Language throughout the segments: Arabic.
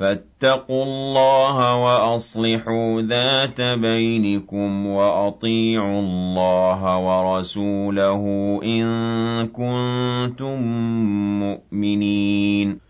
فاتقوا الله وأصلحوا ذات بينكم وأطيعوا الله ورسوله إن كنتم مؤمنين.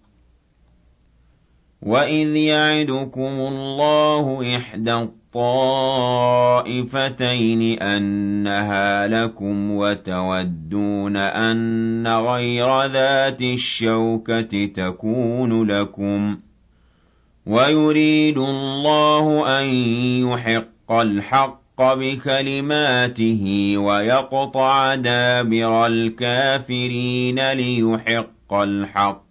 وَإِذْ يَعِدُكُمُ اللَّهُ إِحْدَى الطَّائِفَتَيْنِ أَنَّهَا لَكُمْ وَتَوَدُّونَ أَنَّ غَيْرَ ذَاتِ الشَّوْكَةِ تَكُونُ لَكُمْ ۖ وَيُرِيدُ اللَّهُ أَن يُحِقَّ الْحَقَّ بِكَلِمَاتِهِ وَيَقْطَعَ دَابِرَ الْكَافِرِينَ لِيُحِقَّ الْحَقَّ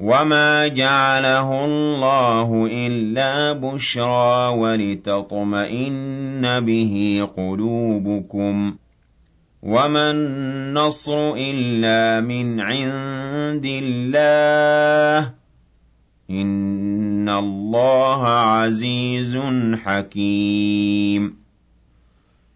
وَمَا جَعَلَهُ اللَّهُ إِلَّا بُشْرَىٰ وَلِتَطْمَئِنَّ بِهِ قُلُوبُكُمْ ۚ وَمَا النَّصْرُ إِلَّا مِنْ عِندِ اللَّهِ ۚ إِنَّ اللَّهَ عَزِيزٌ حَكِيمٌ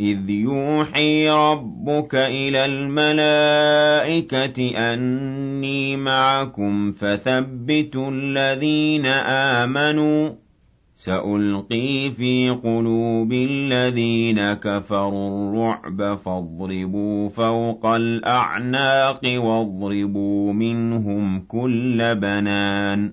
إِذْ يُوحِي رَبُّكَ إِلَى الْمَلَائِكَةِ أَنِّي مَعَكُمْ فَثَبِّتُوا الَّذِينَ آمَنُوا ۚ سَأُلْقِي فِي قُلُوبِ الَّذِينَ كَفَرُوا الرُّعْبَ فَاضْرِبُوا فَوْقَ الْأَعْنَاقِ وَاضْرِبُوا مِنْهُمْ كُلَّ بَنَانٍ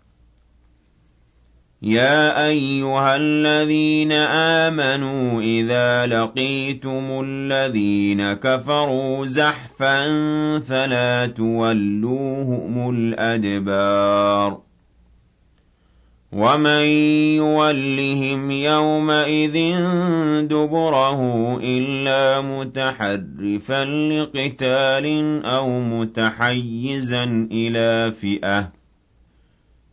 يَا أَيُّهَا الَّذِينَ آمَنُوا إِذَا لَقِيتُمُ الَّذِينَ كَفَرُوا زَحْفًا فَلَا تُوَلُّوهُمُ الْأَدْبَارَ وَمَن يُوَلِّهِمْ يَوْمَئِذٍ دُبُرَهُ إِلَّا مُتَحَرِّفًا لِّقِتَالٍ أَوْ مُتَحَيِّزًا إِلَىٰ فِئَةٍ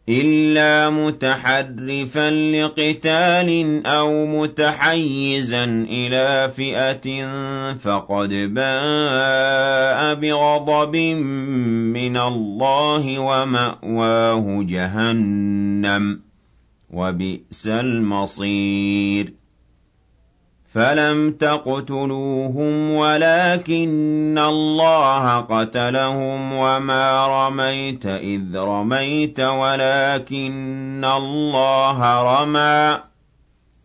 إِلَّا مُتَحَرِّفًا لِّقِتَالٍ أَوْ مُتَحَيِّزًا إِلَىٰ فِئَةٍ فَقَدْ بَاءَ بِغَضَبٍ مِّنَ اللَّهِ وَمَأْوَاهُ جَهَنَّمُ ۖ وَبِئْسَ الْمَصِيرُ. فَلَمْ تَقْتُلُوهُمْ وَلَٰكِنَّ اللَّهَ قَتَلَهُمْ وَمَا رَمَيْتَ إِذْ رَمَيْتَ وَلَٰكِنَّ اللَّهَ رَمَىٰ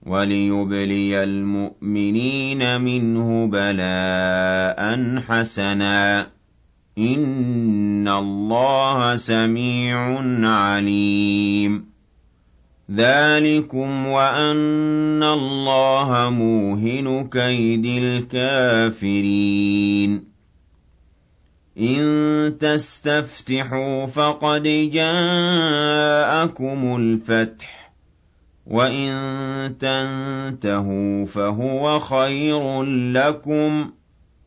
وَلِيُبْلِيَ الْمُؤْمِنِينَ مِنْهُ بَلَاءً حَسَنًا ۚ إِنَّ اللَّهَ سَمِيعٌ عَلِيمٌ ذَٰلِكُمْ وَأَنَّ اللَّهَ مُوهِنُ كَيْدِ الْكَافِرِينَ. إِن تَسْتَفْتِحُوا فَقَدْ جَاءَكُمُ الْفَتْحُ ۖ وَإِن تَنتَهُوا فَهُوَ خَيْرٌ لَّكُمْ ۖ.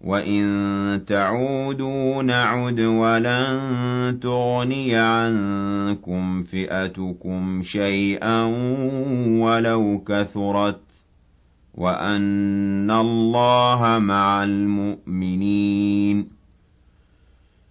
وَإِن تَعُودُوا نَعُدْ وَلَن تُغْنِيَ عَنكُمْ فِئَتُكُمْ شَيْئًا وَلَوْ كَثُرَتْ ۚ وَأَنَّ اللَّهَ مَعَ الْمُؤْمِنِينَ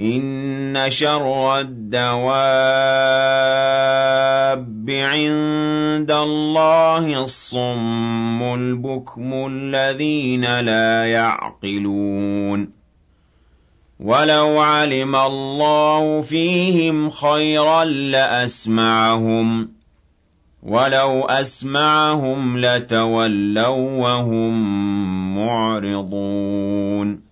إِنَّ شَرَّ الدَّوَابِّ عِندَ اللَّهِ الصُّمُّ الْبُكْمُ الَّذِينَ لَا يَعْقِلُونَ وَلَوْ عَلِمَ اللَّهُ فِيهِمْ خَيْرًا لَّأَسْمَعَهُمْ ۖ وَلَوْ أَسْمَعَهُمْ لَتَوَلَّوا وَّهُم مُّعْرِضُونَ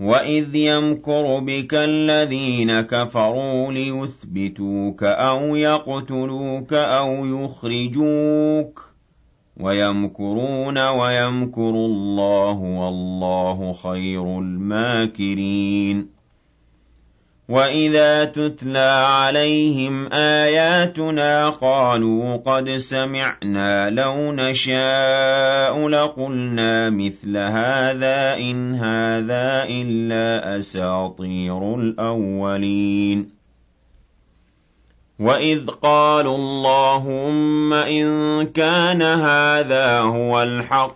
وَإِذْ يَمْكُرُ بِكَ الَّذِينَ كَفَرُوا لِيُثْبِتُوكَ أَوْ يَقْتُلُوكَ أَوْ يُخْرِجُوكَ ۚ وَيَمْكُرُونَ وَيَمْكُرُ اللَّهُ ۖ وَاللَّهُ خَيْرُ الْمَاكِرِينَ وَإِذَا تُتْلَىٰ عَلَيْهِمْ آيَاتُنَا قَالُوا قَدْ سَمِعْنَا لَوْ نَشَاءُ لَقُلْنَا مِثْلَ هَٰذَا إِنْ هَٰذَا إِلَّا أَسَاطِيرُ الْأَوَّلِينَ وَإِذْ قَالُوا اللَّهُمَّ إِن كَانَ هَٰذَا هُوَ الْحَقَّ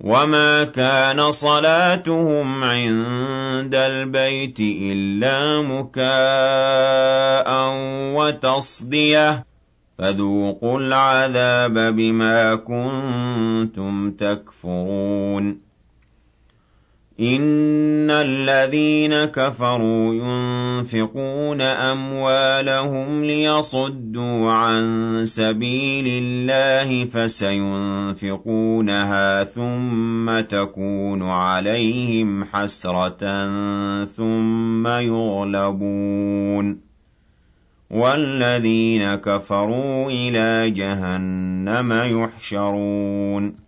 وَمَا كَانَ صَلَاتُهُمْ عِندَ الْبَيْتِ إِلَّا مُكَاءً وَتَصْدِيَةً ۚ فَذُوقُوا الْعَذَابَ بِمَا كُنتُمْ تَكْفُرُونَ إِنَّ الَّذِينَ كَفَرُوا يُنفِقُونَ أَمْوَالَهُمْ لِيَصُدُّوا عَن سَبِيلِ اللَّهِ فَسَيُنفِقُونَهَا ثُمَّ تَكُونُ عَلَيْهِمْ حَسْرَةً ثُمَّ يُغْلَبُونَ وَالَّذِينَ كَفَرُوا إِلَىٰ جَهَنَّمَ يُحْشَرُونَ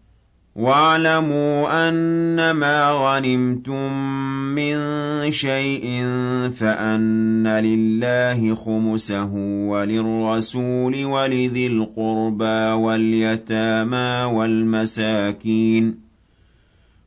وَاعْلَمُوا أَنَّمَا غَنِمْتُم مِّن شَيْءٍ فَأَنَّ لِلَّهِ خُمُسَهُ وَلِلرَّسُولِ وَلِذِي الْقُرْبَىٰ وَالْيَتَامَىٰ وَالْمَسَاكِينِ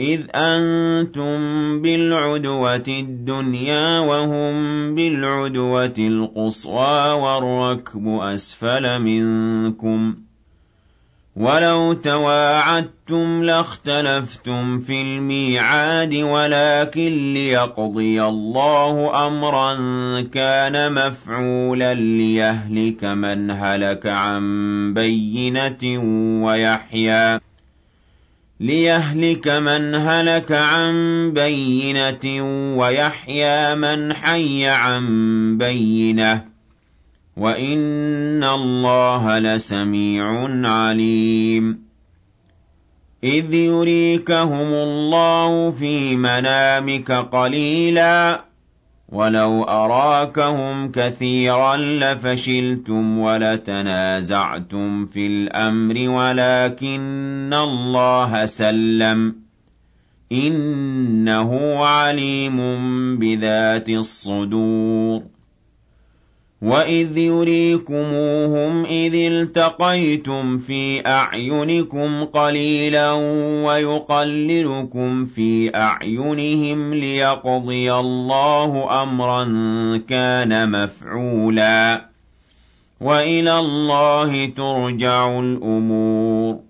إِذْ أَنتُم بِالْعُدْوَةِ الدُّنْيَا وَهُم بِالْعُدْوَةِ الْقُصْوَىٰ وَالرَّكْبُ أَسْفَلَ مِنكُمْ ۚ وَلَوْ تَوَاعَدتُّمْ لَاخْتَلَفْتُمْ فِي الْمِيعَادِ وَلَٰكِن لِّيَقْضِيَ اللَّهُ أَمْرًا كَانَ مَفْعُولًا لِّيَهْلِكَ مَنْ هَلَكَ عَن بَيِّنَةٍ وَيَحْيَىٰ لِيَهْلِكَ مَنْ هَلَكَ عَن بَيِّنَةٍ وَيَحْيَىٰ مَنْ حَيَّ عَن بَيِّنَةٍ ۗ. وَإِنَّ اللَّهَ لَسَمِيعٌ عَلِيمٌ. إِذْ يُرِيكَهُمُ اللَّهُ فِي مَنَامِكَ قَلِيلًا. وَلَوْ أَرَاكَهُمْ كَثِيرًا لَّفَشِلْتُمْ وَلَتَنَازَعْتُمْ فِي الْأَمْرِ وَلَٰكِنَّ اللَّهَ سَلَّمَ ۗ. إِنَّهُ عَلِيمٌ بِذَاتِ الصُّدُورِ. وَإِذْ يُرِيكُمُوهُمْ إِذِ الْتَقَيْتُمْ فِي أَعْيُنِكُمْ قَلِيلًا وَيُقَلِّلُكُمْ فِي أَعْيُنِهِمْ لِيَقْضِيَ اللَّهُ أَمْرًا كَانَ مَفْعُولًا ۗ وَإِلَى اللَّهِ تُرْجَعُ الْأُمُورُ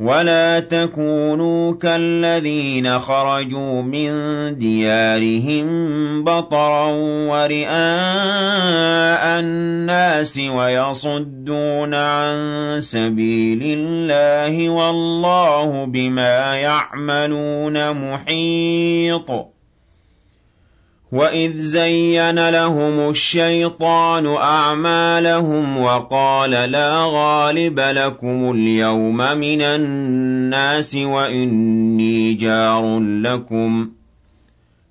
وَلَا تَكُونُوا كَالَّذِينَ خَرَجُوا مِن دِيَارِهِم بَطَرًا وَرِئَاءَ النَّاسِ وَيَصُدُّونَ عَن سَبِيلِ اللَّهِ وَاللَّهُ بِمَا يَعْمَلُونَ مُحِيطٌ وَإِذْ زَيَّنَ لَهُمُ الشَّيْطَانُ أَعْمَالَهُمْ وَقَالَ لَا غَالِبَ لَكُمُ الْيَوْمَ مِنَ النَّاسِ وَإِنِّي جَارٌ لَّكُمْ ۖ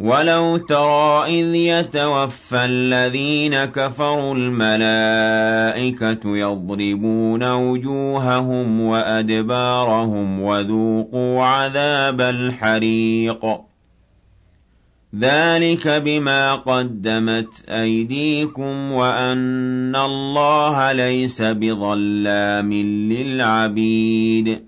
وَلَوْ تَرَىٰ إِذْ يَتَوَفَّى الَّذِينَ كَفَرُوا الْمَلَائِكَةُ يَضْرِبُونَ وُجُوهَهُمْ وَأَدْبَارَهُمْ وَذُوقُوا عَذَابَ الْحَرِيقِ ذَٰلِكَ بِمَا قَدَّمَتْ أَيْدِيكُمْ وَأَنَّ اللَّهَ لَيْسَ بِظَلَّامٍ لِّلْعَبِيدِ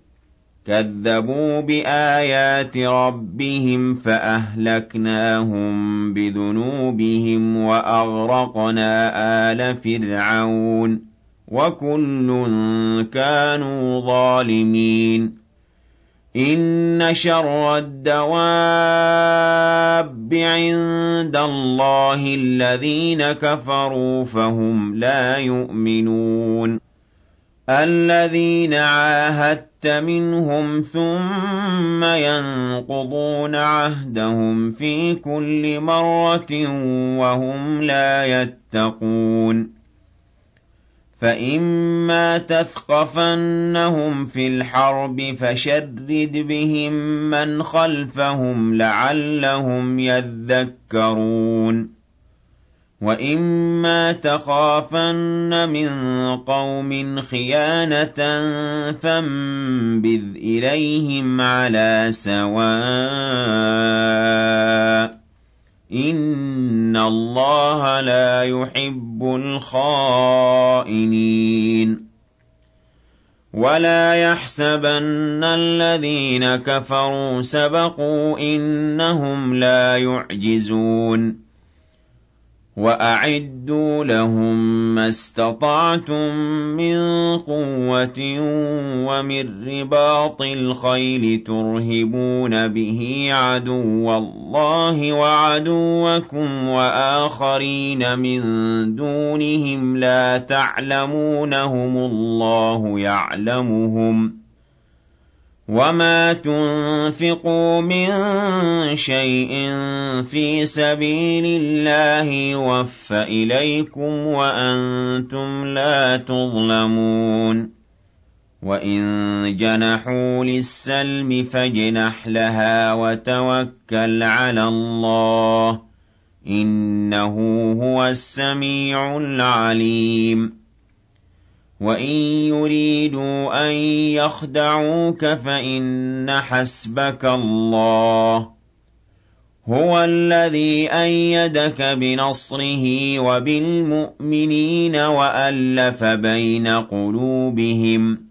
كَذَّبُوا بِآيَاتِ رَبِّهِمْ فَأَهْلَكْنَاهُم بِذُنُوبِهِمْ وَأَغْرَقْنَا آلَ فِرْعَوْنَ ۚ وَكُلٌّ كَانُوا ظَالِمِينَ إِنَّ شَرَّ الدَّوَابِّ عِندَ اللَّهِ الَّذِينَ كَفَرُوا فَهُمْ لَا يُؤْمِنُونَ الَّذِينَ عَاهَدتَّ مِنْهُمْ ثُمَّ يَنقُضُونَ عَهْدَهُمْ فِي كُلِّ مَرَّةٍ وَهُمْ لَا يَتَّقُونَ. فَإِمَّا تَثْقَفَنَّهُمْ فِي الْحَرْبِ فَشَرِّدْ بِهِم مَّنْ خَلْفَهُمْ لَعَلَّهُمْ يَذَّكَّرُونَ. وَإِمَّا تَخَافَنَّ مِن قَوْمٍ خِيَانَةً فَانبِذْ إِلَيْهِمْ عَلَىٰ سَوَاءٍ ۚ إِنَّ اللَّهَ لَا يُحِبُّ الْخَائِنِينَ وَلَا يَحْسَبَنَّ الَّذِينَ كَفَرُوا سَبَقُوا ۚ إِنَّهُمْ لَا يُعْجِزُونَ وَأَعِدُّوا لَهُم مَّا اسْتَطَعْتُم مِّن قُوَّةٍ وَمِن رِّبَاطِ الْخَيْلِ تُرْهِبُونَ بِهِ عَدُوَّ اللَّهِ وَعَدُوَّكُمْ وَآخَرِينَ مِن دُونِهِمْ لَا تَعْلَمُونَهُمُ اللَّهُ يَعْلَمُهُمْ ۚ وَمَا تُنفِقُوا مِن شَيْءٍ فِي سَبِيلِ اللَّهِ يُوَفَّ إِلَيْكُمْ وَأَنتُمْ لَا تُظْلَمُونَ وَإِن جَنَحُوا لِلسَّلْمِ فَاجْنَحْ لَهَا وَتَوَكَّلْ عَلَى اللَّهِ ۚ إِنَّهُ هُوَ السَّمِيعُ الْعَلِيمُ وَإِن يُرِيدُوا أَن يَخْدَعُوكَ فَإِنَّ حَسْبَكَ اللَّهُ ۚ هُوَ الَّذِي أَيَّدَكَ بِنَصْرِهِ وَبِالْمُؤْمِنِينَ وَأَلَّفَ بَيْنَ قُلُوبِهِمْ ۚ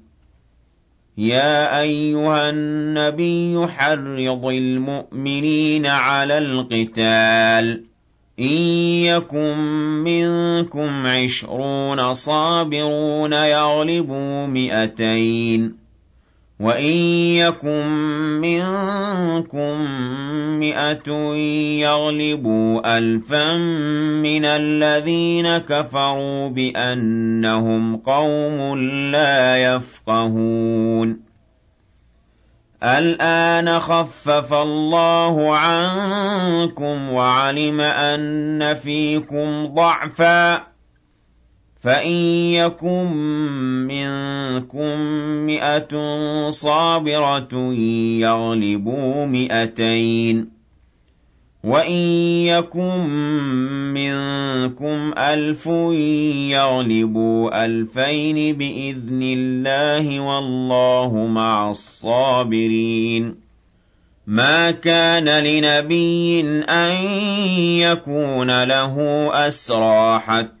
يَا أَيُّهَا النَّبِيُّ حَرِّضِ الْمُؤْمِنِينَ عَلَى الْقِتَالِ ۚ. إِن يَكُن مِّنكُمْ عِشْرُونَ صَابِرُونَ يَغْلِبُوا مِائَتَيْنِ ۚ وَإِن يَكُن مِّنكُم مِّائَةٌ يَغْلِبُوا أَلْفًا مِّنَ الَّذِينَ كَفَرُوا بِأَنَّهُمْ قَوْمٌ لَّا يَفْقَهُونَ الْآنَ خَفَّفَ اللَّهُ عَنكُمْ وَعَلِمَ أَنَّ فِيكُمْ ضَعْفًا فَإِن يَكُن مِّنكُم مِّائَةٌ صَابِرَةٌ يَغْلِبُوا مِائَتَيْنِ ۚ وَإِن يَكُن مِّنكُمْ أَلْفٌ يَغْلِبُوا أَلْفَيْنِ بِإِذْنِ اللَّهِ ۗ وَاللَّهُ مَعَ الصَّابِرِينَ مَا كَانَ لِنَبِيٍّ أَن يَكُونَ لَهُ أَسْرَىٰ حَتَّىٰ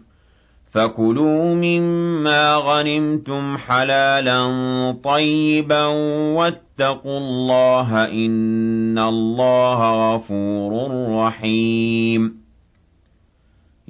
فَكُلُوا مِمَّا غَنِمْتُمْ حَلَالًا طَيِّبًا وَاتَّقُوا اللَّهَ ۚ إِنَّ اللَّهَ غَفُورٌ رَّحِيمٌ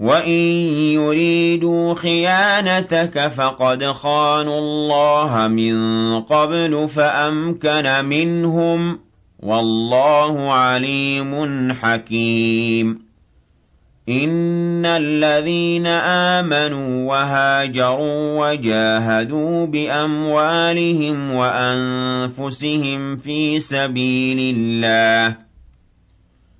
وَإِن يُرِيدُوا خِيَانَتَكَ فَقَدْ خَانُوا اللَّهَ مِن قَبْلُ فَأَمْكَنَ مِنْهُمْ ۗ وَاللَّهُ عَلِيمٌ حَكِيمٌ. إِنَّ الَّذِينَ آمَنُوا وَهَاجَرُوا وَجَاهَدُوا بِأَمْوَالِهِمْ وَأَنفُسِهِمْ فِي سَبِيلِ اللَّهِ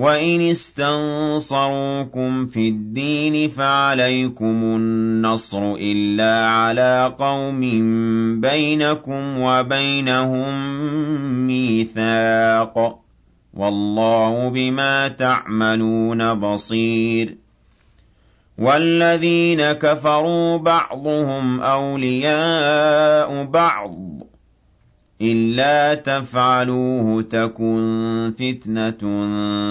وَإِنِ اسْتَنصَرُوكُمْ فِي الدِّينِ فَعَلَيْكُمُ النَّصْرُ إِلَّا عَلَىٰ قَوْمٍ بَيْنَكُمْ وَبَيْنَهُم مِّيثَاقٌ ۗ وَاللَّهُ بِمَا تَعْمَلُونَ بَصِيرٌ وَالَّذِينَ كَفَرُوا بَعْضُهُمْ أَوْلِيَاءُ بَعْضٍ ۚ إِلَّا تَفْعَلُوهُ تَكُن فِتْنَةٌ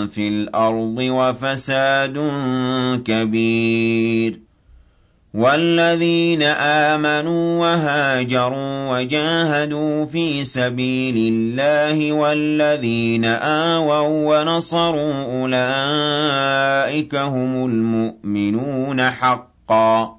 فِي الْأَرْضِ وَفَسَادٌ كَبِيرٌ. وَالَّذِينَ آمَنُوا وَهَاجَرُوا وَجَاهَدُوا فِي سَبِيلِ اللَّهِ وَالَّذِينَ آوَوا وَّنَصَرُوا أُولَٰئِكَ هُمُ الْمُؤْمِنُونَ حَقًّا ۚ.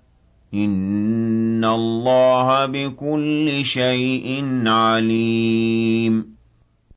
إِنَّ اللَّهَ بِكُلِّ شَيْءٍ عَلِيمٌ